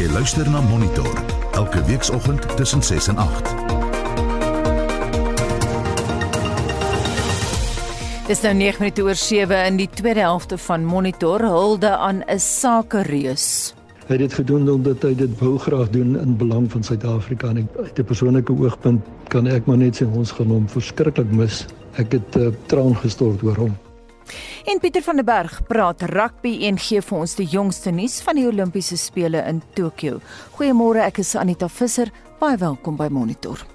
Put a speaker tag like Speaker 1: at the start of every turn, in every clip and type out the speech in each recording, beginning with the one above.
Speaker 1: Jy luister na Monitor elke weekoggend tussen 6 en 8.
Speaker 2: Dis nou 9 minute oor 7 in die tweede helfte van Monitor hulde aan 'n sakereus.
Speaker 3: Hy het dit gedoen omdat hy dit wou graag doen in belang van Suid-Afrika en uit 'n persoonlike oogpunt kan ek maar net sê ons gaan hom verskriklik mis. Ek het uh, traan gestort oor hom.
Speaker 2: En Pieter van der Berg praat rugby en gee vir ons die jongste nuus van die Olimpiese spele in Tokio. Goeiemôre, ek is Anita Visser. Baie welkom by Monitor.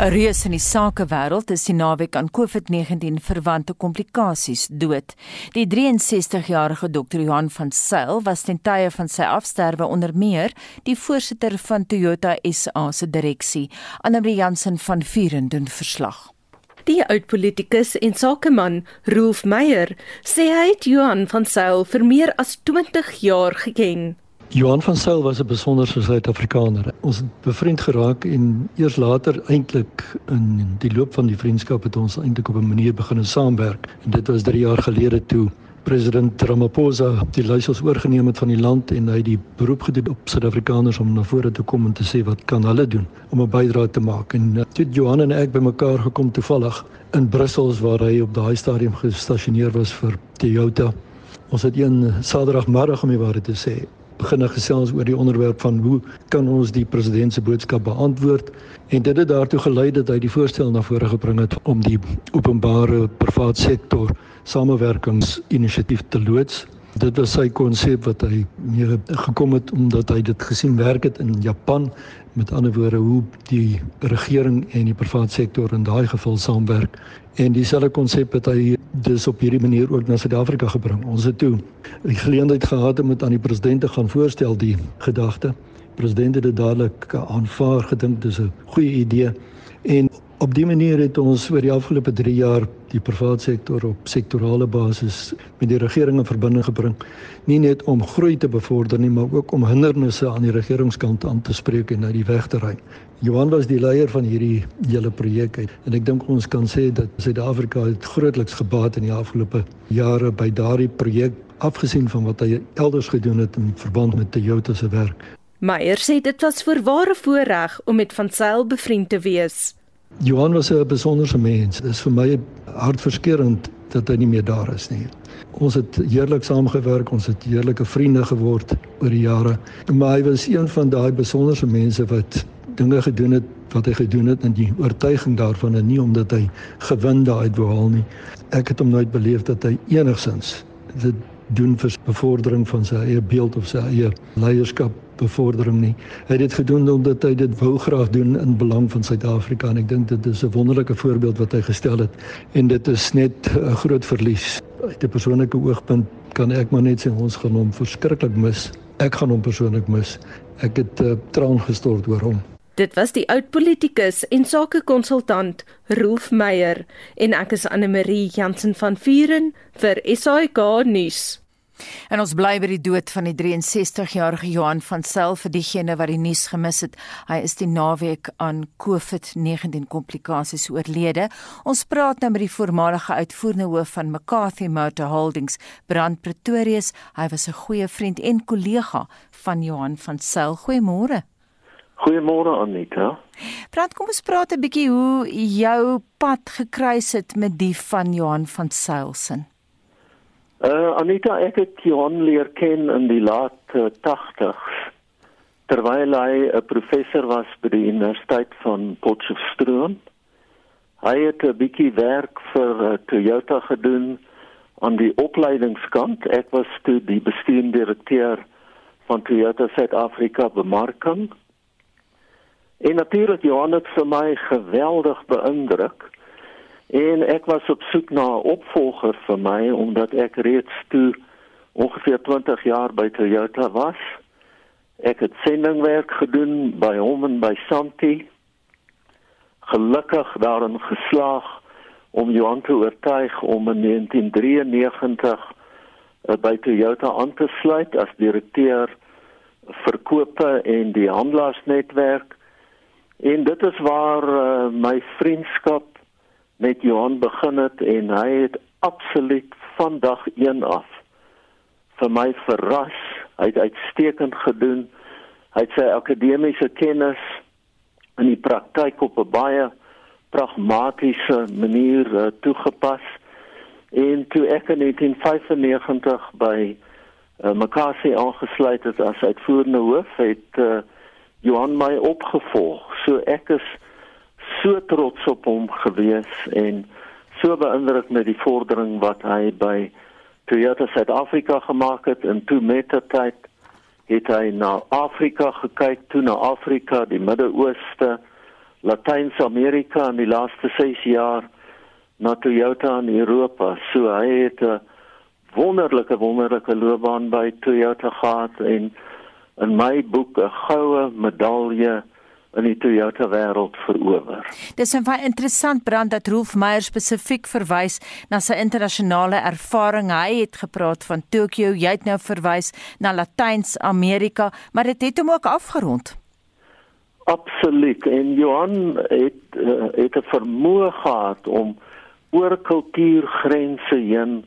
Speaker 2: 'n Reus in die sakewêreld is die naweek aan COVID-19 verwante komplikasies dood. Die 63-jarige Dr. Johan van Sail was ten tye van sy afsterwe onder meer die voorsitter van Toyota SA se direksie. Annelie Jansen van Vuren doen verslag.
Speaker 4: Die oud-politikus en sakeman Rolf Meyer sê hy het Johan van Sail vir meer as 20 jaar geken.
Speaker 3: Johan van Sail was 'n besonderse Suid-Afrikaner. Ons het bevriend geraak en eers later eintlik in die loop van die vriendskap het ons eintlik op 'n manier begin saamwerk. En dit was 3 jaar gelede toe president Ramaphosa die leiersels oorgeneem het van die land en hy die beroep gedoen op Suid-Afrikaners om na vore te kom en te sê wat kan hulle doen om 'n bydrae te maak. En uh, toe Johan en ek bymekaar gekom toevallig in Brussel waar hy op daai stadium gestasioneer was vir Toyota. Ons het een Saterdagmiddag om die waarheid te sê begin gesels oor die onderwerp van hoe kan ons die president se boodskap beantwoord en dit het daartoe gelei dat hy die voorstel na vore gebring het om die openbare privaat sektor samewerkingsinisiatief te loods. Dit was sy konsep wat hy mee gekom het omdat hy dit gesien werk het in Japan met ander woorde hoe die regering en die privaat sektor in daai geval saamwerk en dieselfde konsep het hy dus op hierdie manier ook na Suid-Afrika gebring. Ons het toe die geleentheid gehad om dit aan die president te gaan voorstel die gedagte. President het dit dadelik aanvaar gedink dis 'n goeie idee en Op dié manier het ons oor die afgelope 3 jaar die private sektor op sektorale basis met die regering in verbinding gebring. Nie net om groei te bevorder nie, maar ook om hindernisse aan die regeringskant aan te spreek en uit die weg te ry. Johan was die leier van hierdie hele projek en ek dink ons kan sê dat Suid-Afrika het grootliks gebaat in die afgelope jare by daardie projek afgesien van wat hy elders gedoen het in verband met Toyota se werk.
Speaker 4: Meyer sê dit was vir ware voorreg om met Van Sail bevriend te wees.
Speaker 3: Johan was 'n besonderse mens. Dit is vir my hartverskeurende dat hy nie meer daar is nie. Ons het heerlik saamgewerk, ons het heerlike vriende geword oor die jare. Maar hy was een van daai besonderse mense wat dinge gedoen het wat hy gedoen het in die oortuiging daarvan en nie omdat hy gewin daaruit wou haal nie. Ek het hom nooit beleef dat hy enigsins dit doen vir bevordering van sy eie beeld of sy eie leierskap bevordering nie. Hy het dit gedoen omdat hy dit wou graag doen in belang van Suid-Afrika en ek dink dit is 'n wonderlike voorbeeld wat hy gestel het en dit is net 'n groot verlies. Uit 'n persoonlike oogpunt kan ek maar net sê ons gaan hom verskriklik mis. Ek gaan hom persoonlik mis. Ek het uh, traan gestort oor hom.
Speaker 4: Dit was die oud politikus en sakekonsultant Rolf Meyer en ek is Anne Marie Jansen van Vuren vir SAK nuus.
Speaker 2: En ons bly by die dood van die 63-jarige Johan van Sail vir diegene wat die nuus gemis het. Hy is die naweek aan COVID-19 komplikasies oorlede. Ons praat nou met die voormalige uitvoerende hoof van McCarthy Motor Holdings, Brand Pretorius. Hy was 'n goeie vriend en kollega van Johan van Sail. Goeiemôre.
Speaker 5: Goeiemôre Anita.
Speaker 2: Praat kom ons praat 'n bietjie hoe jou pad gekruis het met die van Johan van Sail se.
Speaker 5: Uh Anita, ek het Johan leer ken in die laat uh, 80s terwyl hy 'n professor was by die Universiteit van Potchefstroom. Hy het 'n bietjie werk vir uh, Toyota gedoen aan die opleidingskant. Ek was toe die bestuurende direkteur van Toyota Suid-Afrika bemarking. En natuurlik Johan het vir my geweldig beïndruk. En ek was op soek na 'n opvolger vir my omdat ek reeds toe ongeveer 20 jaar by Toyota was. Ek het sendingwerk gedoen by hom en by Santi. Gelukkig daarin geslaag om Johan te oortuig om in 1993 uh, by Toyota aan te sluit as direkteur verkope en die handelaarsnetwerk En dit is waar uh, my vriendskap met Johan begin het en hy het absoluut van dag 1 af vir my verras. Hy het uitstekend gedoen. Hy het sy akademiese kennis in die praktyk op 'n baie pragmatiese manier uh, toegepas. En toe ek in 1995 by uh, McCarthy aangesluit het as uitvoerende hoof, het uh, Johan my opgevolg. So ek is so trots op hom gewees en so beïndruk met die vordering wat hy by Toyota Suid-Afrika gemaak het en toe met die tyd het hy na Afrika gekyk, toe na Afrika, die Midde-Ooste, Latyn-Amerika in die laaste 6 jaar na Toyota in Europa. So hy het 'n wonderlike wonderlike loopbaan by Toyota gehad en in my boek 'n goue medalje in die Toyota wêreld verower.
Speaker 2: Dis 'n baie interessant brand dat Rolf Meyer spesifiek verwys na sy internasionale ervaring. Hy het gepraat van Tokio, jy het nou verwys na Latyns-Amerika, maar dit het hom ook afgerond.
Speaker 5: Absoluut. En Johan het uh, het 'n vermoë gehad om oor kultuurgrense heen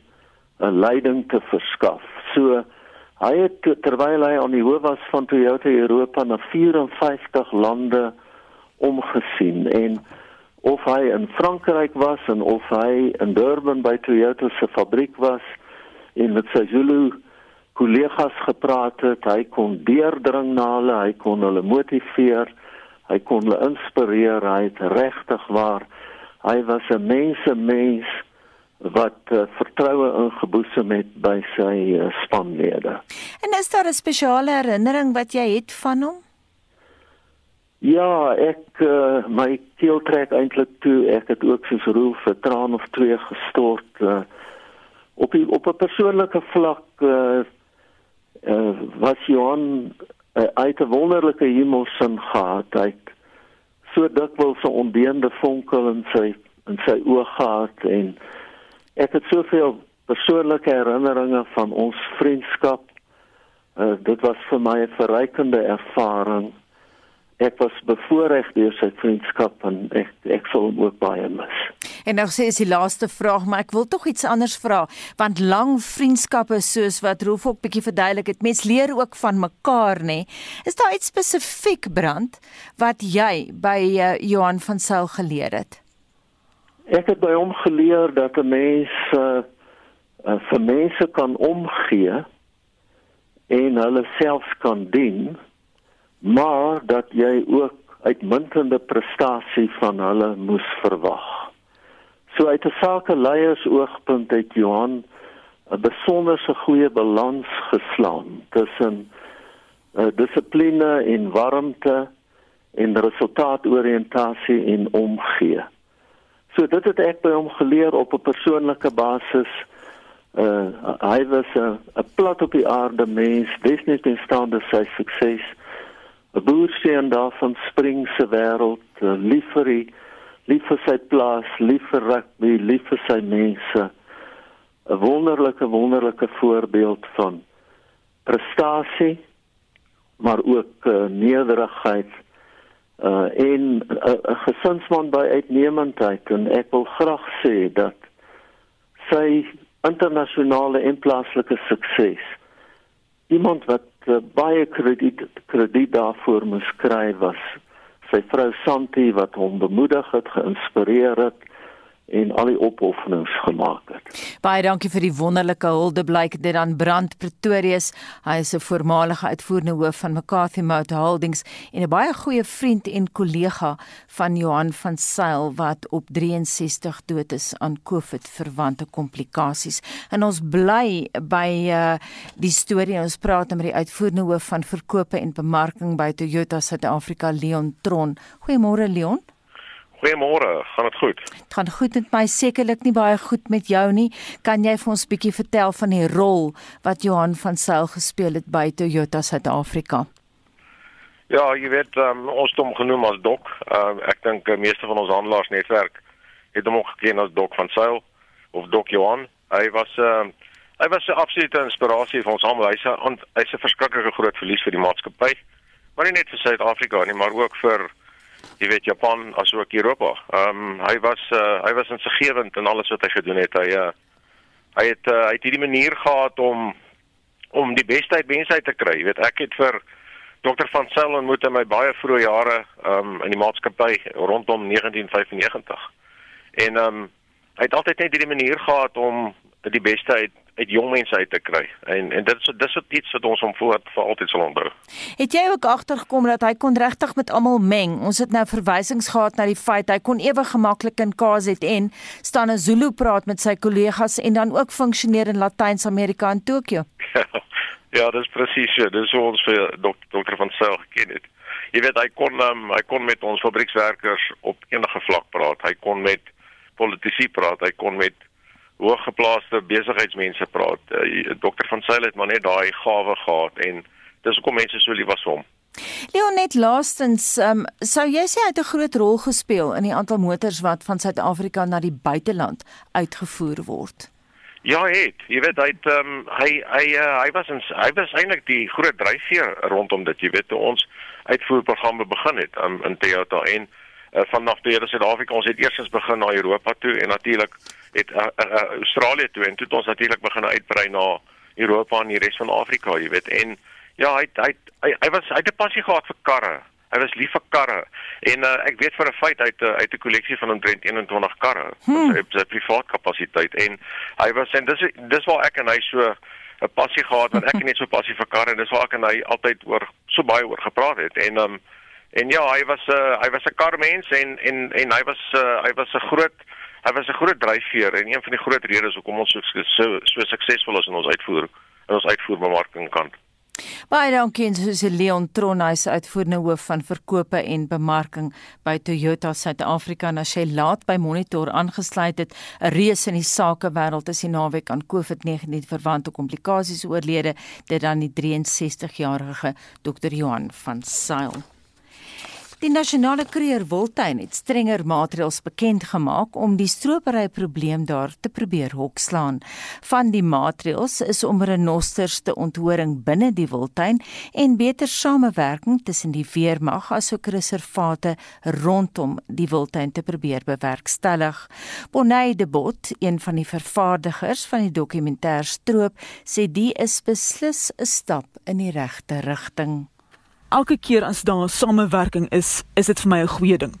Speaker 5: 'n leiding te verskaf. So Hy het terwyl hy aan die hoof was van Toyota Europa na 54 lande omgesien en of hy in Frankryk was en of hy in Durban by Toyota se fabriek was en met sy Zulu kollegas gepraat het, hy kon deurdring na hulle, hy kon hulle motiveer, hy kon hulle inspireer, hy het regtig waar hy was 'n mense mens wat uh, vertroue ingeboesem het by sy uh, spanlede.
Speaker 2: En is daar 'n spesiale herinnering wat jy het van hom?
Speaker 5: Ja, ek uh, my keel trek eintlik toe. Ek het ook soos Rolf 'n traan of twee gestort uh, op die, op 'n persoonlike vlak uh, uh, was Johan uh, uit 'n wonderlike hemelsin gehad. Hy het so dikwels 'n ondeende vonkel in sy in sy oë gehad en Ek het soveel persoonlike herinneringe van ons vriendskap. Uh, dit was vir my 'n verrykende ervaring. Ek was bevoorreg deur sy vriendskap en ek ek sal hom ook baie mis.
Speaker 2: En nou sê is die laaste vraag, maar ek wil tog iets anders vra, want lang vriendskappe soos wat Rolf ook bietjie verduidelik het, mens leer ook van mekaar, nê? Is daar iets spesifiek brand wat jy by uh, Johan van Sail geleer het?
Speaker 5: Ek het by hom geleer dat 'n mens uh, uh, vir mense kan omgee en hulle selfs kan dien, maar dat jy ook uitmuntende prestasie van hulle moes verwag. So uit 'n sakeleiers-oogpunt het Johan 'n besonderse goeie balans geslaan tussen uh, dissipline en warmte en resultaatoriëntasie en omgee. So dit het ek by hom geleer op 'n persoonlike basis. Uh hy was 'n 'n plat op die aarde mens, definitief staande sy sukses. 'n Boerseun daar van Spring se wêreld, lief vir die lief vir sy plaas, lief vir rugby, lief vir sy mense. 'n Wonderlike wonderlike voorbeeld van prestasie maar ook uh, nederigheid uh en 'n uh, gesinsman by uitnemendheid en ek wil graag sê dat sy internasionale en plaaslike sukses iemand wat uh, baie krediet krediet daarvoor moes kry was sy vrou Santi wat hom bemoedig het, geïnspireer het en al die opofferings gemaak het.
Speaker 2: Baie dankie vir die wonderlike hulde blyk dit aan Brand Pretorius. Hy is 'n voormalige uitvoerende hoof van McCarthy Motor Holdings en 'n baie goeie vriend en kollega van Johan van Sail wat op 63 dood is aan COVID verwante komplikasies. En ons bly by uh, die storie. Ons praat met die uitvoerende hoof van verkope en bemarking by Toyota Suid-Afrika Leon Tron. Goeiemôre Leon.
Speaker 6: Goeiemôre, gaan dit goed?
Speaker 2: Dit gaan goed met my, sekerlik nie baie goed met jou nie. Kan jy vir ons 'n bietjie vertel van die rol wat Johan van Sail gespeel het by Toyota Suid-Afrika?
Speaker 6: Ja, jy weet, um, ons het hom genoem as Dok. Uh, ek dink die meeste van ons handelaars-netwerk het hom ook geken as Dok van Sail of Dok Johan. Hy was 'n uh, hy was 'n absolute inspirasie vir ons almal. Hy's 'n hy's 'n verskriklike groot verlies vir die maatskappy. Maar nie net vir Suid-Afrika nie, maar ook vir jy weet Japan asook Europa. Ehm um, hy was uh, hy was insiggewend in alles wat hy gedoen het. Hy uh, hy het uh, hy het hierdie manier gehad om om die beste uit mense uit te kry. Jy weet ek het vir Dr van Sail ontmoet in my baie vroeë jare ehm um, in die maatskappy rondom 1995. En ehm um, hy het altyd net hierdie manier gehad om die beste uit uit jong mense uit te kry. En en dit is dis wat iets wat ons hom voort vir altyd sal onthou.
Speaker 2: Het jy ook agtergekom dat hy kon regtig met almal meng? Ons het nou verwysings gehad na die feit hy kon ewe gemaklik in KZN staan en Zulu praat met sy kollegas en dan ook funksioneer in Latyns-Amerika in Tokio.
Speaker 6: ja, dis presies so. Dis hoe ons vir dokter, dokter van Sail geken het. Jy weet hy kon um, hy kon met ons fabriekswerkers op enige vlak praat. Hy kon met politici praat. Hy kon met hooggeplaaste besigheidsmense praat. Uh, Dokter van Sail het maar net daai gawe gehad en dis hoekom mense so lief was vir hom.
Speaker 2: Leonet laastens, um, sou jy sê hy het 'n groot rol gespeel in die aantal motors wat van Suid-Afrika na die buiteland uitgevoer word?
Speaker 6: Ja, het. Jy weet hy het um, hy hy uh, hy was ons hy was eintlik die groot dryfveer rondom dit, jy weet, toe ons uitvoerprogramme begin het um, in Toyota en uh, vanaf hier in Suid-Afrika ons het eers begin na Europa toe en natuurlik het uh, uh, Australië toe en toe het ons natuurlik begin uitbrei na Europa en die res van Afrika, jy weet. En ja, hy hy hy, hy was hy het 'n passie gehad vir karre. Hy was lief vir karre. En uh, ek weet vir 'n feit uit uit 'n kolleksie van omtrent 21 karre. Hmm. Sy sy privaat kapasiteit en hy was en dis dis waar ek en hy so 'n passie gehad want ek het net so passie vir karre en dis waar ek en hy altyd oor so baie oor gepraat het. En um en ja, hy was 'n uh, hy was 'n karmens en en en hy was uh, hy was 'n groot hy was 'n groot dryfveer en een van die groot redes hoekom ons so so, so suksesvol is in ons uitvoer in ons uitvoerbemarking kant.
Speaker 2: Baie dankie aan Susie Leon Tronhuis uitvoerende hoof van verkope en bemarking by Toyota Suid-Afrika en as jy laat by Monitor aangesluit het 'n reus in die sakewêreld is die naweek aan COVID-19 verwante komplikasies oorlede dit dan die 63-jarige Dr Johan van Sail. Die nasionale kreer Wildtuin het strenger maatreëls bekend gemaak om die stroperyprobleem daar te probeer hokslaan. Van die maatreëls is om renosters te onthoring binne die Wildtuin en beter samewerking tussen die weermag asook reservate rondom die Wildtuin te probeer bewerkstellig. Bonnie de Bot, een van die vervaardigers van die dokumentêr Stroop, sê die is beslis 'n stap in die regte rigting
Speaker 7: elke keer as daar samewerking is, is dit vir my 'n goeie ding.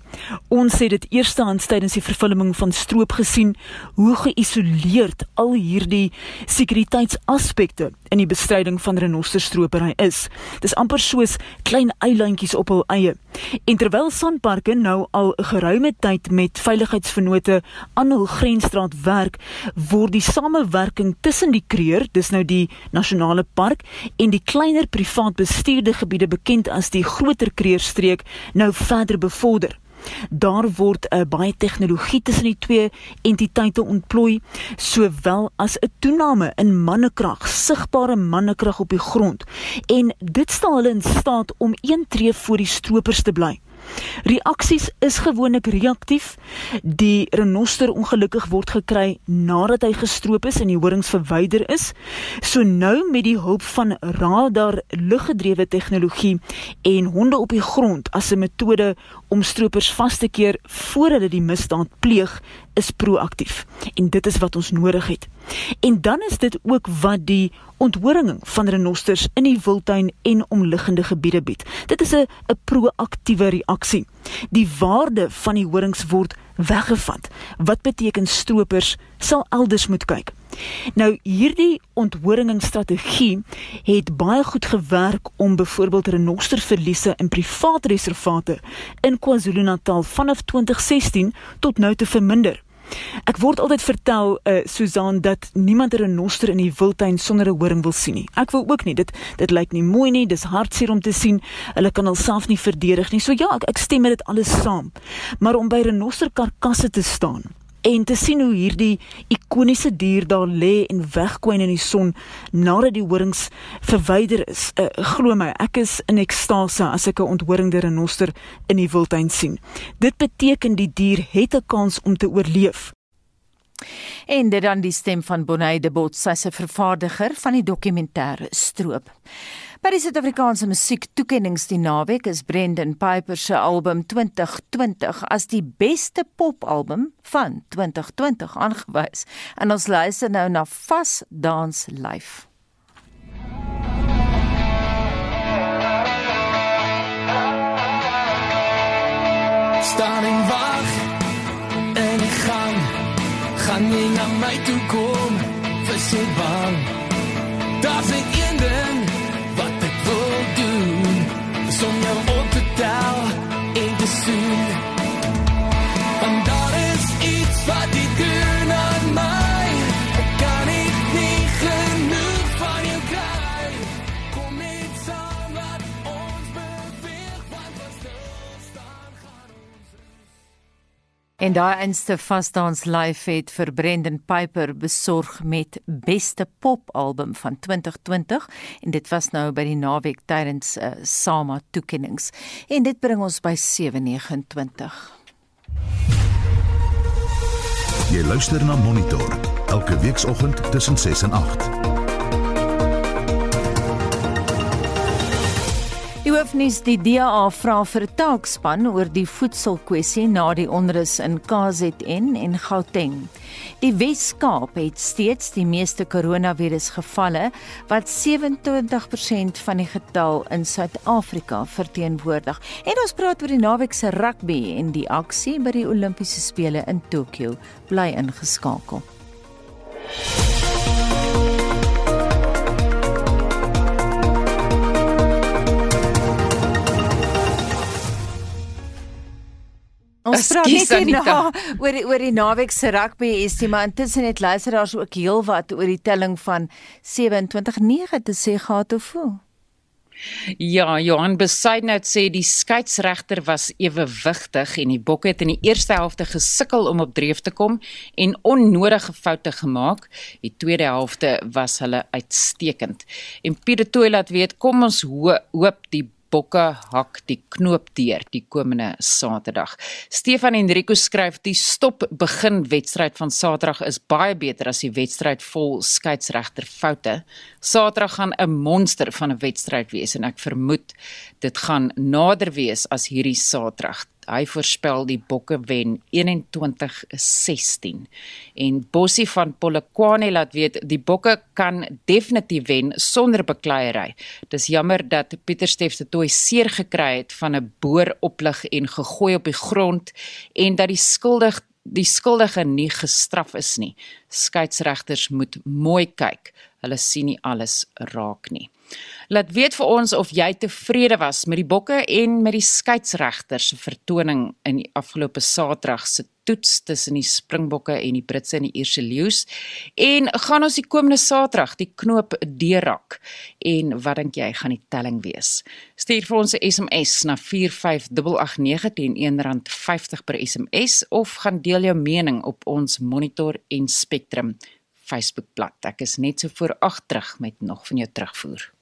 Speaker 7: Ons het dit eerstehands tydens die vervulling van stroop gesien hoe geïsoleerd al hierdie sekuriteitsaspekte in die bestryding van renosterstropery is. Dis amper soos klein eilandjies op hul eie. En terwyl Sanparke nou al 'n geruime tyd met veiligheidsvennote aan hul grensstraat werk, word die samewerking tussen die kreer, dis nou die nasionale park en die kleiner privaat bestuurde gebiede bekend as die groter kreerstreek nou verder bevorder. Daar word 'n uh, baie tegnologie tussen die twee entiteite ontplooi, sowel as 'n toename in mannekrag, sigbare mannekrag op die grond. En dit stel hulle in staat om een tree voor die stroopers te bly. Reaksies is gewoonlik reaktief. Die renoster ongelukkig word gekry nadat hy gestroop is en die horings verwyder is. So nou met die hulp van radar luggedrewe tegnologie en honde op die grond as 'n metode om stroopers vas te keer voor hulle die misdaad pleeg, is proaktief. En dit is wat ons nodig het. En dan is dit ook wat die onthoringing van renosters in die wildtuin en omliggende gebiede bied. Dit is 'n 'n proaktiewe reaksie. Die waarde van die horings word weggevat. Wat beteken stroopers sal elders moet kyk. Nou hierdie onthoringingsstrategie het baie goed gewerk om byvoorbeeld renosterverliese in privaat reservate in KwaZulu-Natal vanaf 2016 tot nou te verminder. Ek word altyd vertel uh, Susan dat niemand 'n renoster in die wildtuin sonder 'n horing wil sien nie. Ek wil ook nie. Dit dit lyk nie mooi nie. Dis hartseer om te sien. Hulle kan hulself nie verdedig nie. So ja, ek, ek stem met dit alles saam. Maar om by renoster karkasse te staan en te sien hoe hierdie ikoniese dier daar lê en wegkwyn in die son nadat die horings verwyder is. Uh, glo my, ek is in ekstase as ek 'n onthoringde renoster in die wildtuin sien. Dit beteken die dier het 'n kans om te oorleef.
Speaker 2: En dit dan die stem van Bonnie de Bot, sy se vervaardiger van die dokumentêre Stroop. By die Suid-Afrikaanse musiektoekenninge die naweek is Brendan Piper se album 2020 as die beste popalbum van 2020 aangewys. En ons luister nou na Fast Dance Live.
Speaker 8: staan en wag en ek gaan gaan nie na my toe kom vir so bang daar's ek soon En
Speaker 2: daai einste Fastdance Live het vir Brendan Piper besorg met beste popalbum van 2020 en dit was nou by die naweek tydens uh, SAMA toekenninge. En dit bring ons by 729.
Speaker 1: Jy luister na Monitor elke weekoggend tussen 6 en 8.
Speaker 2: Die hoofnuus die DA vra vir 'n taakspan oor die voedselkwessie na die onrus in KZN en Gauteng. Die Wes-Kaap het steeds die meeste koronavirusgevalle wat 27% van die getal in Suid-Afrika verteenwoordig. En ons praat oor die naweek se rugby en die aksie by die Olimpiese spele in Tokio. Bly ingeskakel. Ons praat
Speaker 9: Ekskuus,
Speaker 2: net
Speaker 9: Anita.
Speaker 2: oor die, oor die naweek se rugby is die maar intussen het luisteraars ook heelwat oor die telling van 27-9 te sê gehad of hoe.
Speaker 9: Ja, Johan Besaidnout sê die skeieregter was ewewigtig en die Bokke het in die eerste helfte gesukkel om op dreef te kom en onnodige foute gemaak. Die tweede helfte was hulle uitstekend. En Pieter Tooi laat weet, kom ons ho hoop die Bokke hak die knoop deur die komende Saterdag. Stefan Enrico skryf die stop begin wedstryd van Saterdag is baie beter as die wedstryd vol skeieregter foute. Saterdag gaan 'n monster van 'n wedstryd wees en ek vermoed dit gaan nader wees as hierdie Saterdag. Hy voorspel die Bokke wen 21-16 en Bossie van Polokwane laat weet die Bokke kan definitief wen sonder bekleierery. Dis jammer dat Pieter Steff se toy seer gekry het van 'n boor oplig en gegooi op die grond en dat die skuldig die skuldige nie gestraf is nie. Skeieregters moet mooi kyk. Hulle sien nie alles raak nie. Laat weet vir ons of jy tevrede was met die bokke en met die skeieregters se vertoning in die afgelope Saterdag se toets tussen die Springbokke en die Britse en die Ierse leeu's. En gaan ons die komende Saterdag die knoop deurrak? En wat dink jy gaan die telling wees? Stuur vir ons 'n SMS na 45889 teen R1.50 per SMS of gaan deel jou mening op ons Monitor en Spectrum Facebookblad. Ek is net so voor 8 terug met nog van jou terugvoer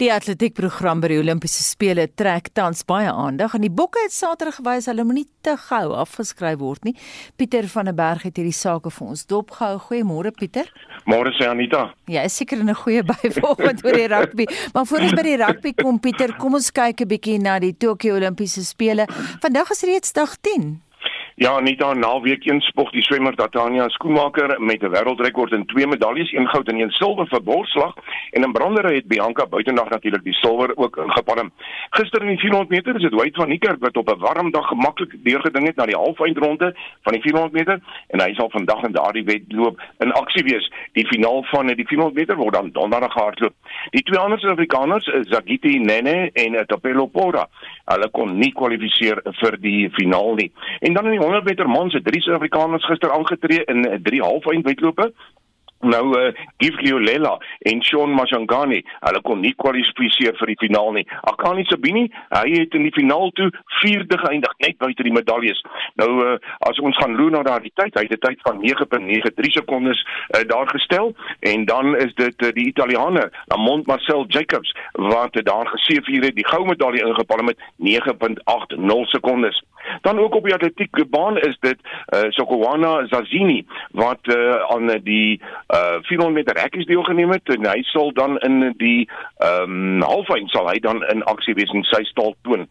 Speaker 2: Die atletiekprogram by die Olimpiese spele trek tans baie aandag en die bokke het Saterdag gewys hulle moenie te gou afgeskryf word nie. Pieter van der Berg het hierdie sake vir ons dopgehou. Goeiemôre Pieter.
Speaker 10: Môre sê Anita.
Speaker 2: Jy is seker in 'n goeie by vanoggend oor die rugby. Maar voor ons by die rugby kom Pieter, kom ons kyk 'n bietjie na die Tokio Olimpiese spele. Vandag is reeds dag 10.
Speaker 10: Ja, Anita, naweek een spog die swemmer Tatania Skoenmaker met 'n wêreldrekord in twee medaljes, een goud en een silwer vir borsslag en in brandery het Bianca buitendag natuurlik die silwer ook ingepalm. Gister in die 400 meter is dit Wade van Niekerk wat op 'n warm dag gemaklik deurgeding het na die halfeindronde van die 400 meter en hy sal vandag in daardie wedloop in aksie wees. Die finaal van die 400 meter word dan donderdag gehardloop. Die twee ander Suid-Afrikaners, Zagiti Nene en Tapelo Pora, hulle kon nie kwalifiseer vir die finaal nie. En dan in die 100 meter mans het drie Suid-Afrikaners gister aangetree in eh, drie halfeindwedlope. Nou uh, Giflio Lela en Sean Mashangani, hulle kon nie kwalifiseer vir die finaal nie. Akani Sabini, hy het in die finaal toe vierde geëindig net buite die medaljes. Nou uh, as ons gaan loer na daardie tyd, hy het 'n tyd van 9.93 sekondes uh, daar gestel en dan is dit uh, die Italiaaner, Lamont Marcel Jacobs wat daar geseëvier het, die goue medalje ingepalm met 9.80 sekondes. Dan ook op die atletiekbaan is dit uh, Sokowana Zazini wat uh, aan die uh, 400 meter hekkies deelgeneem het en hy sal dan in die ehm um, halfeind sal hy dan in aksie wees en sy stal toon.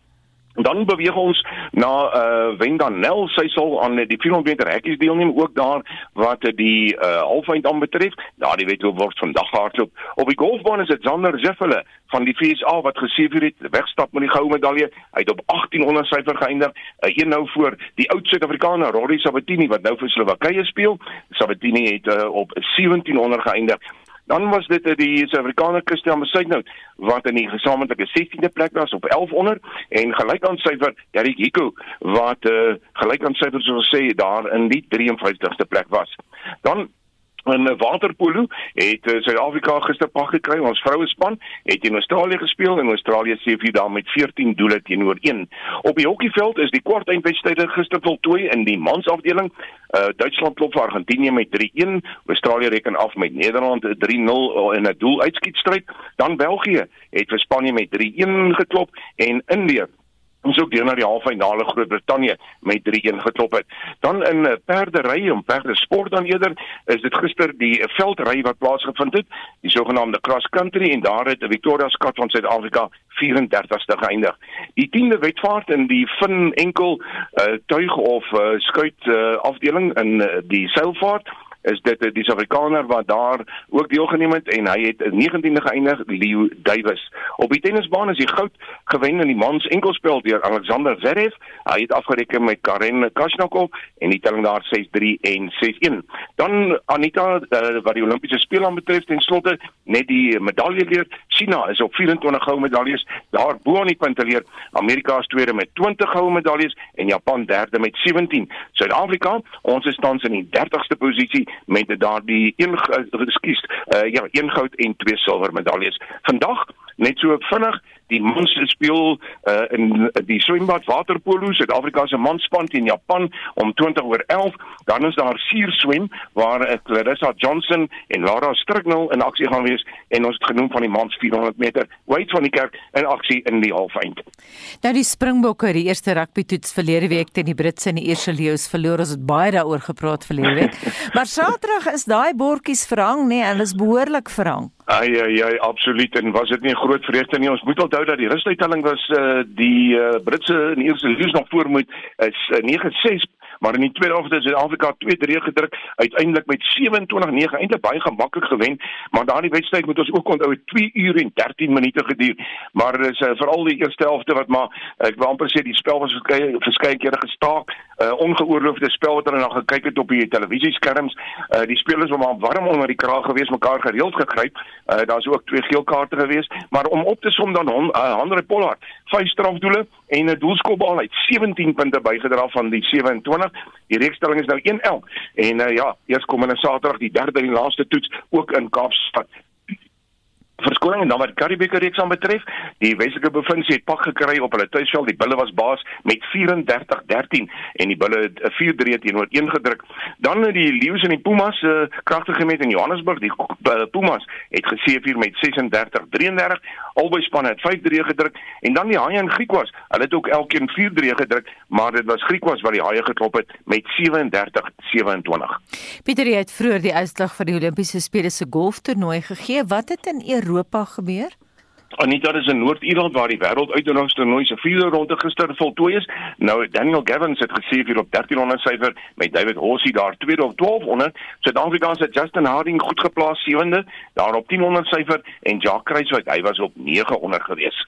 Speaker 10: Dan beweeg ons na uh Wenda Nel, sy sal aan die 400 meter hekkies deelneem ook daar wat die uh halfeind aan betref. Daardie wedloop word vandag gehardloop. Op die golfbaan is dit Zander Zeffele van die FSA wat geseëvier het, wegstap met die goue medalje. Hy het op 1800 syfer geëindig. Uh, een nou voor die oud Suid-Afrikaner Rory Sabatini wat nou vir Slowakye speel. Sabatini het uh, op 1700 geëindig. Dan was dit die Suid-Afrikaner Christian Besuitnout wat in die gesamentlike 16de plek was op 1100 en gelyk aan syfer Derrick Hiko wat uh, gelyk aan syfer soos sê daar in die 53ste plek was. Dan in waterpolo het uh, Suid-Afrika gister pak gekry. Ons vroue span het in Australië gespeel en Australië se vir daar met 14 doele teenoor 1. Op die hokkieveld is die kwart eindwedstryde gister voltooi in die mansafdeling. Uh, Duitsland klop vir Argentinië met 3-1. Australië reken af met Nederland 3-0 in 'n doeluitskietstryd. Dan België het vir Spanje met 3-1 geklop en Indië ons ook deur na die halffinale Groot-Brittanje met 3-1 geklop het. Dan in uh, perdery en perde sport dan eerder is dit gister die veldry wat plaasgevind het, die sogenaamde cross country en daar het Victoria Scott van Suid-Afrika 34ste geëindig. Die 10de wedvaart in die fin enkel uh, tuig of uh, skuit uh, afdeling in uh, die seilvaart is dit die Suid-Afrikaner wat daar ook deelgeneem het en hy het 19de geëindig Leo Davis. Op die tennisbaan is hy goud gewen in die mans enkelspel deur Alexander Zverev. Hy het afgereken met Karen Khachanov en die telling daar 6-3 en 6-1. Dan Anita uh, wat die Olimpiese spele aanbetref ten slotte net die medalje leer. China is op 24 goue medaljes daar bo aan die punt leer. Amerika is tweede met 20 goue medaljes en Japan derde met 17. Suid-Afrika, ons is tans in die 30ste posisie met daardie een geskies uh, ja een goud en twee silwer medaljes. Vandag net so vinnig die mans speel uh, in die swembad waterpolo Suid-Afrika se manspan teen Japan om 20 oor 11 dan is daar suur swem waar uh, Clarissa Johnson en Lara Stricknell in aksie gaan wees en ons het genoem van die mans 400 meter Wade van die kerk in aksie in die halfeind
Speaker 2: Nou die Springbokke die eerste rugby toets verlede week teen die Britse en die Ierse leeu's verloor. Ons het baie daaroor gepraat verlede week. Maar Saterdag is daai bordjies verhang nê nee, en hulle is behoorlik verhang
Speaker 10: Ai ai ai absoluut en was dit nie 'n groot vreugde nie. Ons moet onthou dat die rusuittelling was uh, die uh, Britse en Ierse leeu's nog voor moet is uh, 9-6 maar in die tweede helfte het Suid-Afrika 2-3 gedruk uiteindelik met 27-9 eintlik baie gemaklik gewen. Maar daardie wedstryd moet ons ook onthou 2 uur en 13 minute geduur. Maar dis uh, veral die eerste helfte wat maar ek wil amper sê die spel was verskeie verskeie kere gestaak. Uh, ongeoorloofde spel wat hulle nog gekyk het op die televisieskerms. Uh, die spelers was maar warm onder die kraag geweest mekaar gereeld gegryp. Uh, daar's ook twee geel kaarte geweest maar om op te som dan hom uh, Andre Pollard vyf strafdoele en 'n doelskopbal uit 17 punte bygedra van die 27 Die reekstelling is nou 1-1 en uh, ja, eers kom in 'n Saterdag die derde en laaste toets ook in Kaapstad verskoning en dan wat Karibeker reeks aan betref, die Weselike provinsie het pak gekry op hulle tuisveld. Die Bulle was baas met 34-13 en die Bulle het 4-3 teenoor 1 gedruk. Dan die Lions en die Pumas uh, kragtige met in Johannesburg. Die uh, Pumas het geseëvier met 36-33. Albei spanne het 5-3 gedruk en dan die Haie en Griekwas. Hulle het ook elkeen 4-3 gedruk, maar dit was Griekwas wat die Haie geklop het met 37-27.
Speaker 2: Pieter, jy het vroeër die uitslag vir die Olimpiese spele se golftoernooi gegee. Wat het in Europa gebeur?
Speaker 10: Anita is in Noord-Ierland waar die wêrelduitdagingstoernooi se vierde ronde gister voltooi is. Nou Daniel Gavins het gesê vir op 1300 syfer met David Horsey daar tweede op 1200. Suid-Afrika se Justin Harding goed geplaas sewende daar op 1000 syfer en Jacques Kruiswijk hy was op 900 gewees.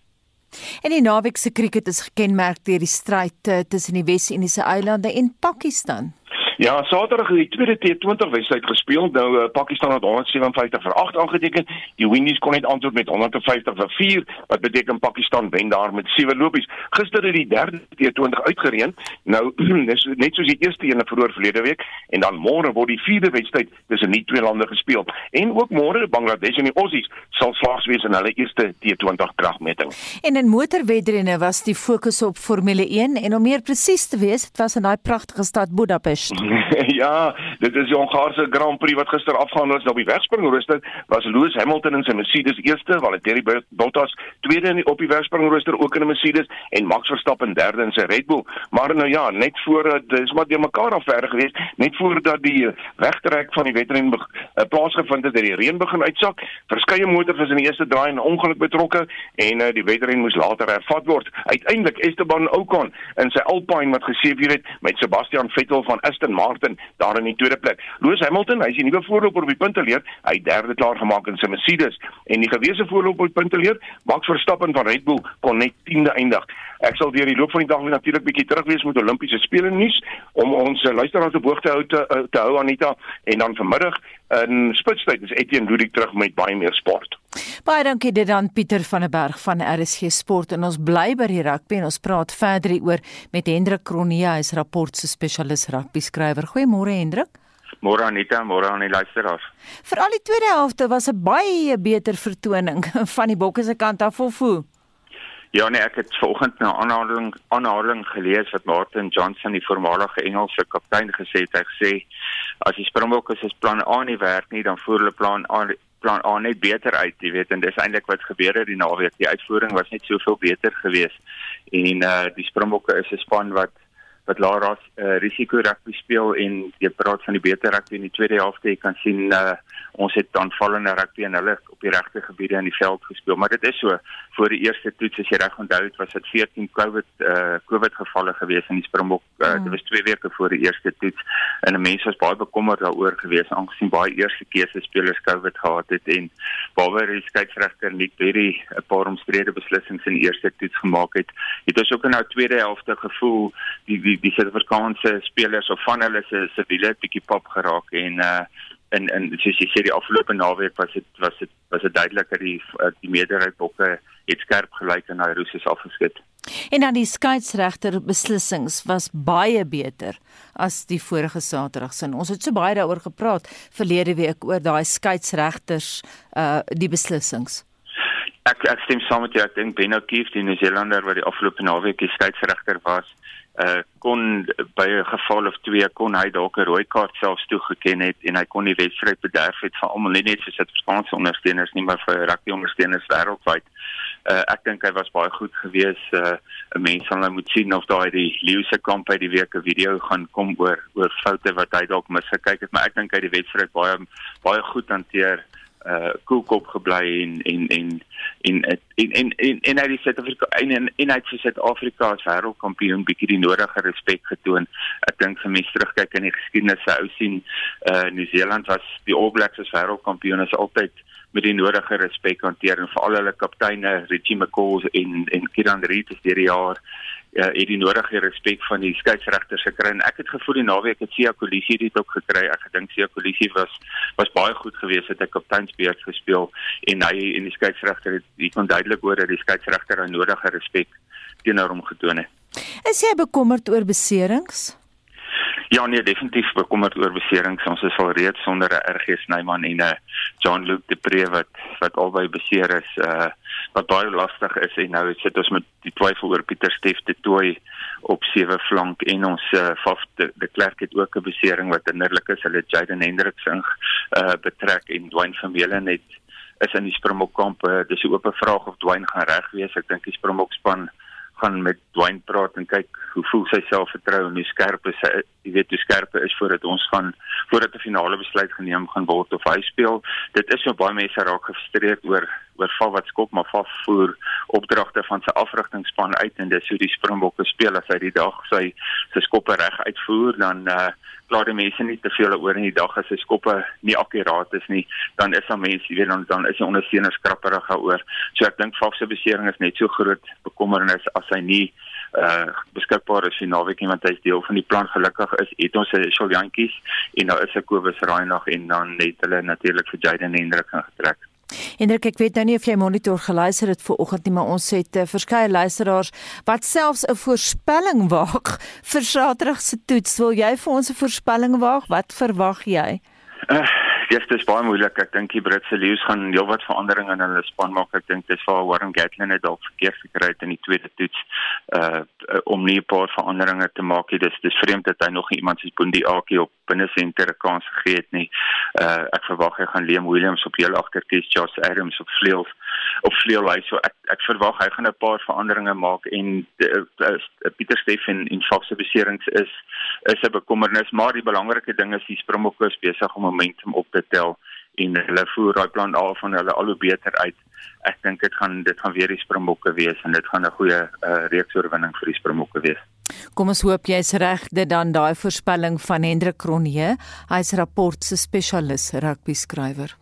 Speaker 2: En die naweek se krieket is gekenmerk deur die stryd uh, tussen die Wes-Indiese eilande en Pakistan.
Speaker 10: Ja, Saterdag het die tweede T20 wedstryd gespeel. Nou uh, Pakistan het 157 vir 8 aangeteken. Die Windies kon net antwoord met 150 vir 4, wat beteken Pakistan wen daar met 7 lopies. Gister het die derde T20 uitgereën. Nou dis net soos die eerste een vroeër verlede week en dan môre word die vierde wedstryd tussen die twee lande gespeel. En ook môre Bangladesh en die Aussies sal slaags wees in hulle eerste T20 kragmeting.
Speaker 2: En in motorwedrenne was die fokus op Formule 1 en om meer presies te wees, dit was in daai pragtige stad Budapest.
Speaker 10: ja, dit is die Hongaarse Grand Prix wat gister afgehandel is op die wegspringrooster. Was Lewis Hamilton in sy Mercedes eerste, Valtteri Bottas tweede in die, op die wegspringrooster ook in 'n Mercedes en Max Verstappen derde in sy Red Bull. Maar nou ja, net voor dis maar die mekaar afver geweest, net voordat die wegtrek van die wedren uh, plaasgevind het, het die reën begin uitsak. Verskeie motors was in die eerste draai in 'n ongeluk betrokke en uh, die wedren moes later hervat word. Uiteindelik Esteban Ocon in sy Alpine wat geseëvier het met Sebastian Vettel van Aston Martin daar in die tweede plek. Lewis Hamilton, hy is die nuwe voorloper op die punteleer. Hy het derde klaar gemaak in sy Mercedes en die gewese voorloper op die punteleer, Max Verstappen van Red Bull, kon net 10de eindig. Ek sal deur die loop van die dag natuurlik bietjie terugwees met Olimpiese spele nuus om ons eh, luisteraars op hoogte hou te, eh, te hou Anita en dan vanmiddag in spitstyd is Etienne Ludik terug met baie meer sport.
Speaker 2: Baie dankie dit dan Pieter van der Berg van RSG Sport en ons bly by die rugby en ons praat verder hieroor met Hendrik Kronee, hy is rapport se spesialis rugby skrywer. Goeiemôre Hendrik.
Speaker 11: Môre Anita, môre aan die luisteraars.
Speaker 2: Vir al die tweede helfte was 'n baie beter vertoning van die Bokke se kant af of hoe?
Speaker 11: Ja nee, ek het vanoggend 'n aanhaling aanhaling gelees wat Martin Johnson, die voormalige Engelse kaptein gesê het. Hy sê as die Springbokke se plan A nie werk nie, dan voer hulle plan A plan A net beter uit, jy weet, en dis eintlik wat gebeur het die naweek. Die uitvoering was net soveel beter geweest. En uh die Springbokke is 'n span wat wat Lara uh, risiko rugby speel en jy praat van die beter rugby in die tweede helfte jy kan sien uh, ons het aanvallende rugby en hulle op die regte gebiede in die veld gespeel. Maar dit is so voor die eerste toets as jy reg onthou het was dit 14 covid uh, covid gevalle gewees in die Springbok uh, mm. dit was 2 weke voor die eerste toets. En mense was baie bekommerd daaroor gewees aangesien baie eerste keuse spelers covid gehad het en behalwe die skeieregter Nick Berry 'n paar omstrede beslissings in die eerste toets gemaak het. Het ons ook in nou tweede helfte gevoel die die die Suid-Afrikaanse spelers of van hulle se se wiele bietjie pop geraak en uh in in soos jy sê die afgelope naweek was dit was dit was dit duidelik dat die die meerderheid bokke het skerp gelyk en daai roos is afgeskit.
Speaker 2: En dan die skeieregter beslissings was baie beter as die vorige Saterdag se. Ons het so baie daaroor gepraat verlede week oor daai skeieregters uh die beslissings.
Speaker 11: Ek ek stem saam met jou. Ek dink Ben O'Keefe, die Nieu-Zeelander wat die afgelope naweek die skeieregter was, uh kon by 'n geval of twee kon hy dalk 'n rooi kaart selfs toegeken het en hy kon die wedstryd bederf het vir almal nie net vir Suid-Afrikaanse ondersteuners nie maar vir rugby ondersteuners wêreldwyd. Uh ek dink hy was baie goed geweest. Uh 'n mens sal nou moet sien of daai die Leeu se kamp by die week 'n video gaan kom oor oor foute wat hy dalk misgekyk het, maar ek dink hy die wedstryd baie baie goed hanteer uh koelkop gebly en en en en en en en en uit die Suid-Afrika en en en uit Suid-Afrika as wêreldkampioen bietjie die nodige respek getoon. Ek dink vir mense terugkyk in die geskiedenis se ou sien uh Nieu-Seeland was die All Blacks as wêreldkampioen is altyd met die nodige respek hanteer en veral hulle kapteine Richie McCaw en en Kieran Reid is deur die jaar ja, het die nodige respek van die skeieregters gekry en ek het gevoel die naweek het Sia Kolisi dit ook gekry. Ek gedink Sia Kolisi was was baie goed geweest het 'n kapteinsbeurt gespeel en hy en die skeieregter het jy kon duidelik hoor dat die skeieregter 'n nodige respek teenoor hom getoon het.
Speaker 2: Is jy bekommerd oor beserings?
Speaker 11: Ja nee, definitief bekommerd oor beserings. Ons is al reeds sonder 'n RG Snyman en 'n uh, John Luke de Pre wat wat albei beseer is. Uh wat baie lastig is en nou sit ons met die twyfel oor Pieter Steef te toe op sewe flank en ons uh, Faf de, de Klerk het ook 'n besering wat innerlik is. Hulle Jaden Hendricks in uh betrek en Dwayne Vermeulen het is in die Springbok kamp. Uh, dis 'n oop vraag of Dwayne gaan reg wees. Ek dink die Springbok span gaan met Dwayne praat en kyk hoe voel sy selfvertroue en hoe skerp is hy jy weet hoe skerp is voordat ons gaan voordat 'n finale besluit geneem gaan word of hy speel. Dit is so baie mense raak gefrustreerd oor oor val wat skop maar val voer opdragte van sy afrigtingspan uit en dis hoe die Springbokke speel. As hy die dag sy sy skoppe reg uitvoer dan uh klaar die mense nie te veel oor in die dag as sy skoppe nie akkuraat is nie. Dan is daar mense weet dan dan is die ondersteuners krapperig daaroor. So ek dink Faf se besering is net so groot bekommernis as hy nie uh beskikbaar is vir naweek nie want hy is deel van die plan. Gelukkig is het ons 'n Shaljantjies en nou is 'n Kobus Reinagh en dan net hulle natuurlik vir Jaden Hendrik getrek.
Speaker 2: Hendrik, ek weet nou nie of jy monitor geluister het vir oggend nie, maar ons het uh, verskeie luisteraars wat selfs 'n voorspelling waag vir Saterdag se toets. Wil jy vir ons 'n voorspelling waag? Wat verwag jy?
Speaker 11: Uh, Yes, dit is baie moeilik. Ek dink die Britse leeu's gaan heelwat verandering in hulle span maak. Ek dink dis vir Warren Gatland het dalk verkeerd gekry in die tweede toets uh om nie 'n paar veranderinge te maak nie. Dis dis vreemd dat hy nog iemand soos Boondie Akie op binne senter 'n kans gegee het nie. Uh ek verwag hy gaan Liam Williams op heel agter kies, Josh Adams op vleuels op vleuel hy so ek ek verwag hy gaan 'n paar veranderinge maak en uh, uh, Pieter Steffen in vakse beserings is is 'n bekommernis, maar die belangrike ding is die Springbokke is besig om momentum op te tel en hulle voer daai plan al van hulle al hoe beter uit. Ek dink dit gaan dit gaan weer die Springbokke wees en dit gaan 'n goeie uh, reeks oorwinning vir die Springbokke wees.
Speaker 2: Kom ons hoop jy's reg dit dan daai voorspelling van Hendrik Cronje. Hy's rapport se spesialis rugby skrywer.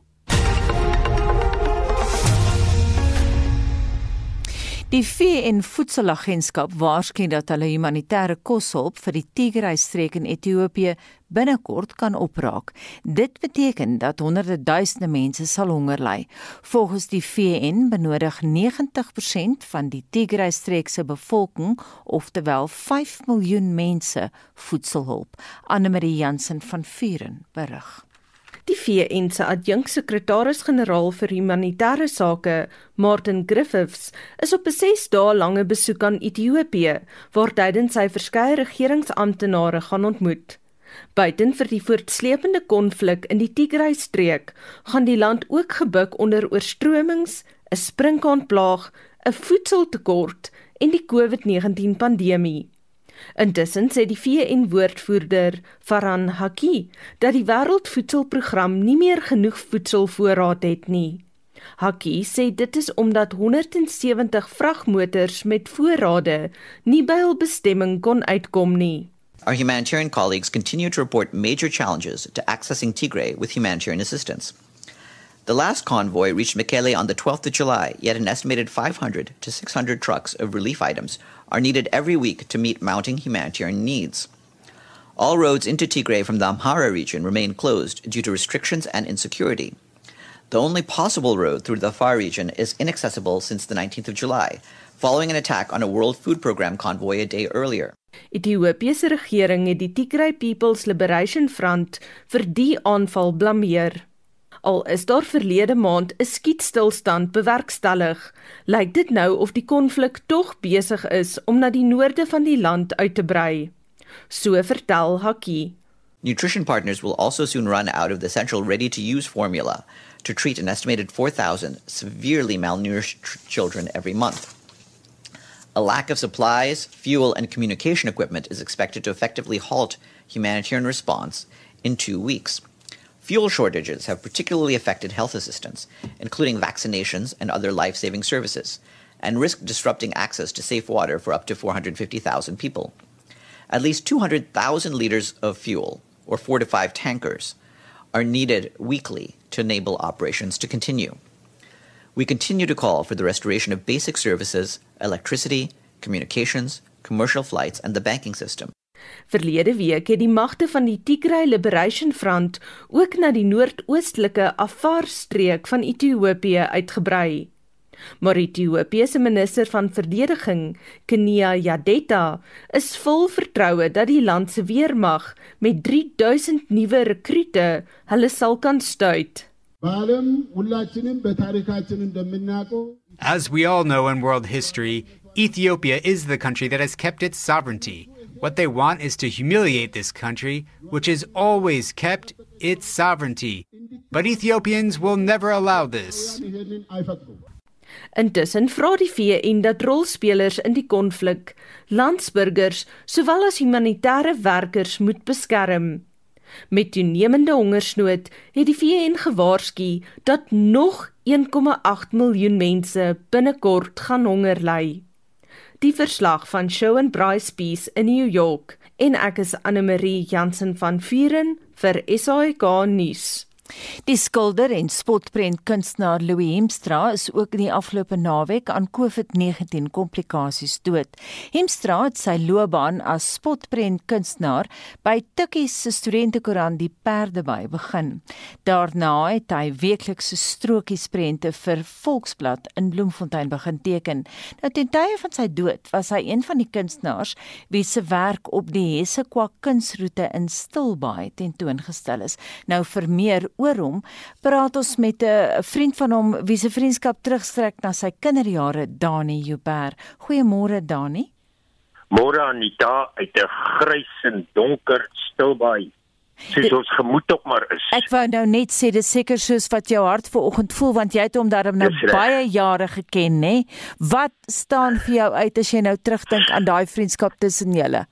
Speaker 2: Die VN Voedselagentskap waarsku dat hulle humanitêre koshulp vir die Tigray-streek in Ethiopië binnekort kan opraak. Dit beteken dat honderde duisende mense sal honger ly. Volgens die VN benodig 90% van die Tigray-streek se bevolking, oftewel 5 miljoen mense, voedselhulp. Anne Marie Jansen van Vuren berig.
Speaker 4: Die VN se adjunksekretaris-generaal vir humanitêre sake, Martin Griffiths, is op 'n 6 dae lange besoek aan Ethiopië, waar tydens sy verskeie regeringsamptenare gaan ontmoet. Buiten vir die voortsleepende konflik in die Tigray-streek, gaan die land ook gebuk onder oorstromings, 'n sprinkaanplaag, 'n voedseltekort en die COVID-19 pandemie. Intussen sê die VN-woordvoerder Farhan Haki dat die Wêreldvoedselprogram nie meer genoeg voedselvoorraad het nie. Haki sê dit is omdat 170 vragmotors met voorrade nie by hul bestemming kon uitkom nie.
Speaker 12: Our humanitarian colleagues continue to report major challenges to accessing Tigray with humanitarian assistance. The last convoy reached Mekele on the 12th of July, yet an estimated 500 to 600 trucks of relief items are needed every week to meet mounting humanitarian needs. All roads into Tigray from the Amhara region remain closed due to restrictions and insecurity. The only possible road through the Afar region is inaccessible since the 19th of July, following an attack on a World Food Programme convoy a day earlier.
Speaker 4: Ethiopië se regering het die Tigray People's Liberation Front vir die aanval blameer. Al is daar verlede maand 'n skietstilstand bewerkstellig, lyk dit nou of die konflik tog besig is om na die noorde van die land uit te brei. So vertel Haki.
Speaker 12: Nutrition partners will also soon run out of the central ready to use formula to treat an estimated 4,000 severely malnourished children every month. A lack of supplies, fuel, and communication equipment is expected to effectively halt humanitarian response in two weeks. Fuel shortages have particularly affected health assistance, including vaccinations and other life saving services, and risk disrupting access to safe water for up to 450,000 people. At least 200,000 liters of fuel, or four to five tankers, are needed weekly to enable operations to continue. We continue to call for the restoration of basic services, electricity, communications, commercial flights, and the banking system.
Speaker 4: Verlede week het die magte van die Tigray Liberation Front ook na die noordoostelike Afar-streek van Ethiopië uitgebrei. Maar Ethiopië se minister van verdediging, Kenia Yadeta, is vol vertroue dat die land se weermag met 3000 nuwe rekrute hulle sal kan stuit.
Speaker 13: As we all know in world history, Ethiopia is the country that has kept its sovereignty. What they want is to humiliate this country, which has always kept its sovereignty. But Ethiopians will never allow this.
Speaker 4: Intussen vra die VN dat rolspelers in die konflik, landsburgers sowel as humanitêre werkers moet beskerm. Met toenemende hongersnood het die VN gewaarsku dat nog 1,8 miljoen mense binnekort gaan honger ly die verslag van Shaun Bryce Peace in New York en ek is Anne Marie Jansen van Vuren vir SAK nuus.
Speaker 2: Die skilder en spotprent kunstenaar Louis Hemstra is ook in die afgelope naweek aan COVID-19 komplikasies dood. Hemstra het sy loopbaan as spotprent kunstenaar by Tikkies se studentekoerant Die Perdeby begin. Daarna het hy weeklikse strokiesprente vir Volksblad in Bloemfontein begin teken. Nou ten tye van sy dood was hy een van die kunstenaars wie se werk op die Hessequa kunsroete in Stilbaai tentoongestel is. Nou vir meer oor hom, praat ons met 'n vriend van hom wie se vriendskap terugstrek na sy kinderjare, Dani Joubert. Goeiemôre Dani.
Speaker 14: Môre Anita uit 'n grys en donker stilbaai. Soos ons gemoed ook maar is.
Speaker 2: Ek wou nou net sê dis seker soos wat jou hart vanoggend voel want jy het hom daarom nou baie jare geken, nê? Wat staan vir jou uit as jy nou terugdink aan daai vriendskap tussen julle?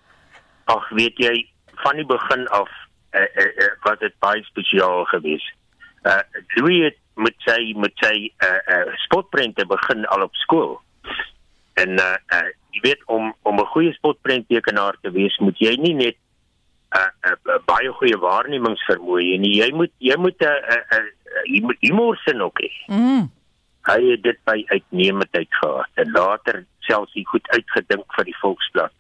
Speaker 14: Ag, weet jy, van die begin af uh, uh, uh, was dit baie spesiaal geweest. Uh Louis het met sy met sy uh, uh spotprente begin al op skool. En uh, uh jy weet om om 'n goeie spotprenttekenaar te wees, moet jy nie net 'n uh, uh, uh, baie goeie waarnemingsvermoë hê nie. Jy moet jy moet 'n uh, uh, uh, humor sin ook hê.
Speaker 2: Mm.
Speaker 14: Hy het dit by uitnemendheid gehad en later selfs hy goed uitgedink vir die Volksblad.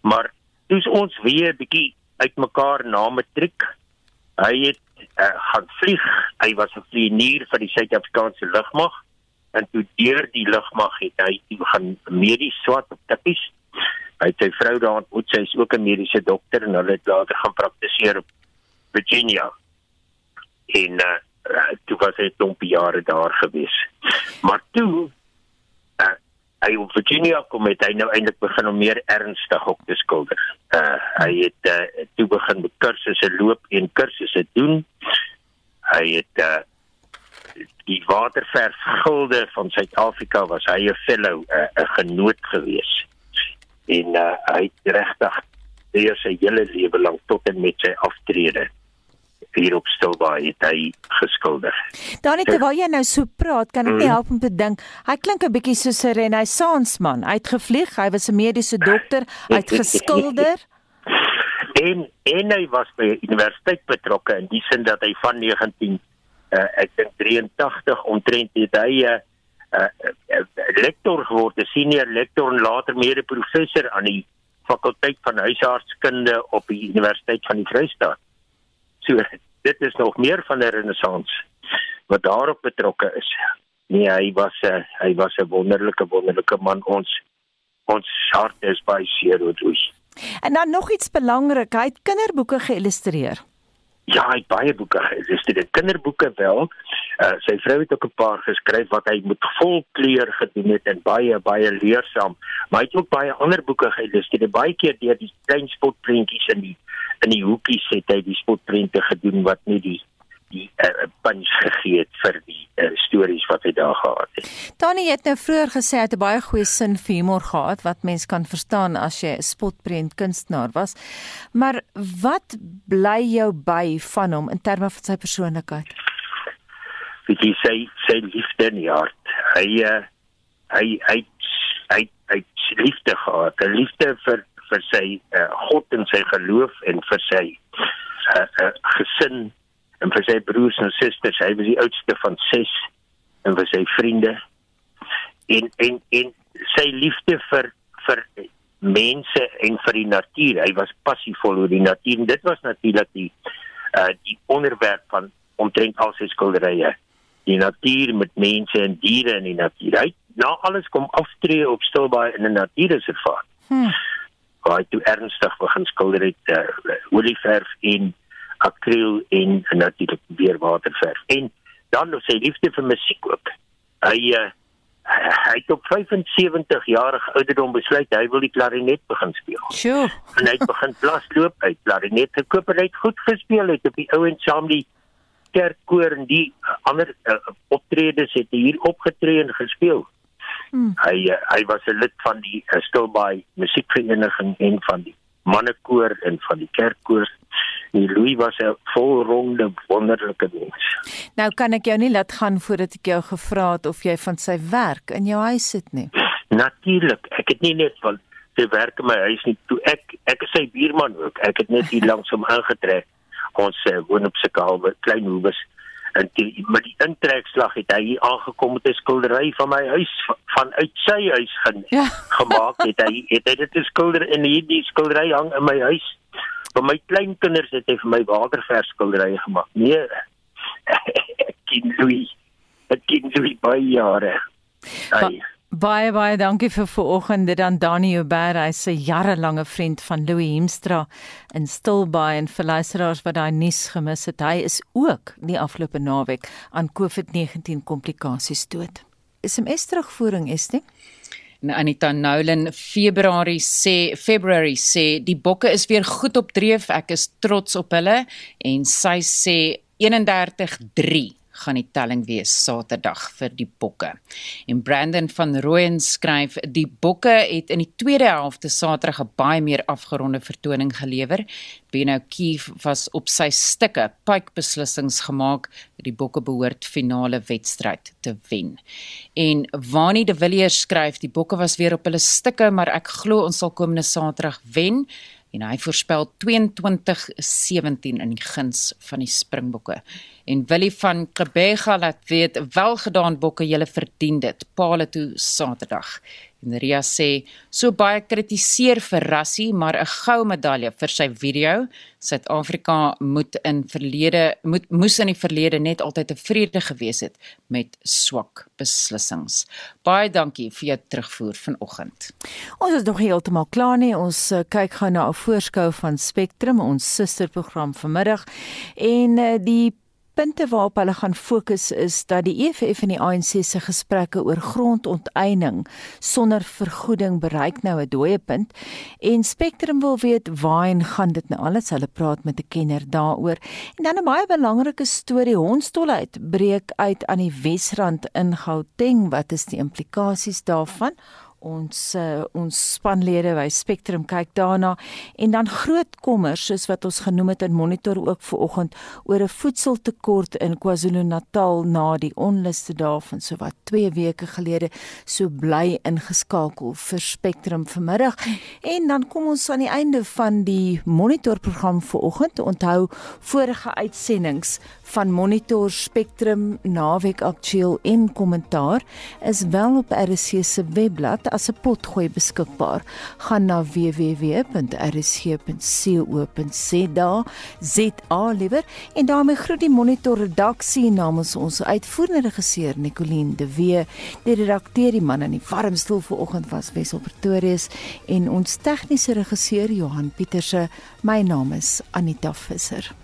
Speaker 14: Maar dis ons weer 'n bietjie uitmekaar na matriek. Hy het uh, gaan vlieg. Hy was 'n vlieënier vir die Suid-Afrikaanse lugmag en toe deur die lugmag het hy gaan medies swat op tikkies. Hy het sy vrou daar ontmoet. Sy is ook 'n mediese dokter en hulle het later gaan praktiseer op Virginia. En uh, toe was hy 'n klompie jare daar gewees. Maar toe hy op Virginia kom het hy nou eintlik begin om meer ernstig op te skilder. Uh hy het uh, toe begin met kursusse loop en kursusse doen. Hy het uh die waterverf gilde van Suid-Afrika was hy 'n fellow 'n uh, genoot gewees. En uh, hy het regtig deur sy hele lewe lank tot en met sy aftrede hier op Stilbaai het hy geskilder.
Speaker 2: Dan net terwyl jy nou so praat, kan ek nie
Speaker 14: Mhm.
Speaker 2: help om te dink. Hy klink 'n bietjie soos 'n renaissance man. Hy het gevlieg, hy was 'n mediese dokter, hy het geskilder.
Speaker 14: En en hy was by universiteit betrokke in die sin dat hy van 19 uh, ek dink 83 omtrent het hy 'n uh, uh, uh, lektor geword, 'n senior lektor en later mede professor aan die fakulteit van huisartskunde op die Universiteit van die Vrystaat. So dit is nog meer van 'n renessans wat daarop betrokke is. Nee, hy was 'n hy was 'n wonderlike wonderlike man ons ons hart is baie seer oor hoe
Speaker 2: En dan nog iets belangrik, hy het kinderboeke geïllustreer.
Speaker 14: Ja, hy het baie boeke geïllustreer. Kinderboeke wel. Uh, sy vrou het ook 'n paar geskryf wat hy met vol kleur gedoen het en baie baie leersaam. Maar hy het ook baie ander boeke geïllustreer. Baie keer deur die klein spotprentjies in die in die hoekies het hy die spotprente gedoen wat net die die uh, punch gegee het vir die uh, stories wat hy daar gehad het.
Speaker 2: Tannie het nou vroeër gesê hy het 'n baie goeie sin vir humor gehad wat mens kan verstaan as jy 'n spotprent kunstenaar was. Maar wat bly jou by van hom in terme van sy persoonlikheid?
Speaker 14: Weet jy sy sy liefde in die hart. Hy uh, hy hy hy hy liefde gehad, 'n liefde vir vir sy uh, God en sy geloof en vir sy uh, uh, gesin en vir sy broers en susters. Hy was die oudste van 6 en vir sy vriende. En en en sy liefde vir vir mense en vir die natuur. Hy was passievol oor die natuur. En dit was natuurlik die uh die onderwerp van omtrent al sy skilderye. Die natuur met mense en diere in die natuur. Hy na alles kom aftree op Stilbaai in 'n natuurreservaat.
Speaker 2: Hm.
Speaker 14: Waar hy toe ernstig begin skilder het uh, olieverf en akriel en natuurlik weer waterverf. En dan nog sy liefde vir musiek ook. Hy uh, hy het op 75 jarige ouderdom besluit hy wil die klarinet begin speel.
Speaker 2: Sjoe.
Speaker 14: En hy het begin plasloop uit klarinet gekoop en hy het goed gespeel het op die ou en saam die kerkkoor en die ander uh, optredes het hy hier opgetree en gespeel.
Speaker 2: Hmm.
Speaker 14: Hy uh, hy was 'n lid van die uh, Stilbaai musiekvereniging en van die mannekoor en van die kerkkoor. Die Louis was 'n volronde wonderlike mens.
Speaker 2: Nou kan ek jou nie laat gaan voordat ek jou gevra het of jy van sy werk in jou huis sit nie.
Speaker 14: Natuurlik, ek het nie net van sy werk in my huis nie. Toe ek ek is sy buurman ook. Ek het net hier langs hom ingetrek. Ons uh, woon op Sekalwe, klein hoewes. En die, met die intrekslag het hy hier aangekom met 'n skildery van my huis vanuit sy huis gen,
Speaker 2: ja.
Speaker 14: gemaak het hy het hy dit 'n skilder in hierdie skildery hang in my huis. Vir my kleinkinders het hy vir my waterverf skilderye gemaak. Nee. ek ken Louis. Ek ken Louis baie jare. Hy,
Speaker 2: Baie baie dankie vir vanoggend dit aan Dani Uber, hy's 'n jarelange vriend van Louis Hemstra in Stilbaai en vir luisteraars wat daai nuus gemis het, hy is ook die afgelope naweek aan COVID-19 komplikasies dood. 'n terugvoering is dit?
Speaker 9: Anita Nolan Februarie sê Februarie sê die bokke is weer goed op dreef. Ek is trots op hulle en sy sê 31-3 gaan die telling wees Saterdag vir die bokke. En Brandon van Rooyen skryf die bokke het in die tweede helfte Saterdag 'n baie meer afgeronde vertoning gelewer. Beno Keef was op sy stukke pike beslissings gemaak die bokke behoort finale wedstryd te wen. En Wani de Villiers skryf die bokke was weer op hulle stukke, maar ek glo ons sal komende Saterdag wen en hy voorspel 22-17 in die guns van die Springbokke. En Willie van Kebega laat weet welgedaan bokke julle verdien dit. Paal toe Saterdag. En Ria sê so baie kritiseer vir Rassie, maar 'n goue medalje vir sy video. Suid-Afrika moet in verlede moet moes in die verlede net altyd tevrede gewees het met swak beslissings. Baie dankie vir jou terugvoer vanoggend.
Speaker 2: Ons is nog heeltemal klaar nie. Ons uh, kyk gou na 'n voorskou van Spectrum, ons susterprogram vanmiddag en uh, die punte waarop hulle gaan fokus is dat die EFF en die ANC se gesprekke oor grondonteiening sonder vergoeding bereik nou 'n dooie punt. En Spectrum wil weet waarheen gaan dit nou alles? Hulle praat met 'n kenner daaroor. En dan 'n baie belangrike storie hondsdolheid breek uit aan die Wesrand in Gauteng. Wat is die implikasies daarvan ons uh, ons spanlede by Spectrum kyk daarna en dan groot kommer soos wat ons genoem het in monitor ook vanoggend oor 'n voedseltekort in KwaZulu-Natal na die onluste daarvan so wat 2 weke gelede so bly ingeskakel vir Spectrum vanmiddag. En dan kom ons aan die einde van die monitor program vanoggend onthou vorige uitsendings van Monitor Spectrum naweek aktueel en kommentaar is wel op RC se webblad as 'n potgooi beskikbaar. Gaan na www.rsg.co.za ZA liewer en daarmee groet die Monitor redaksie namens ons uitvoerende regisseur Nicoline de Wee, die redakteur die man in die warm stoel vanoggend was Wessel Pretorius en ons tegniese regisseur Johan Pieterse. My naam is Anita Visser.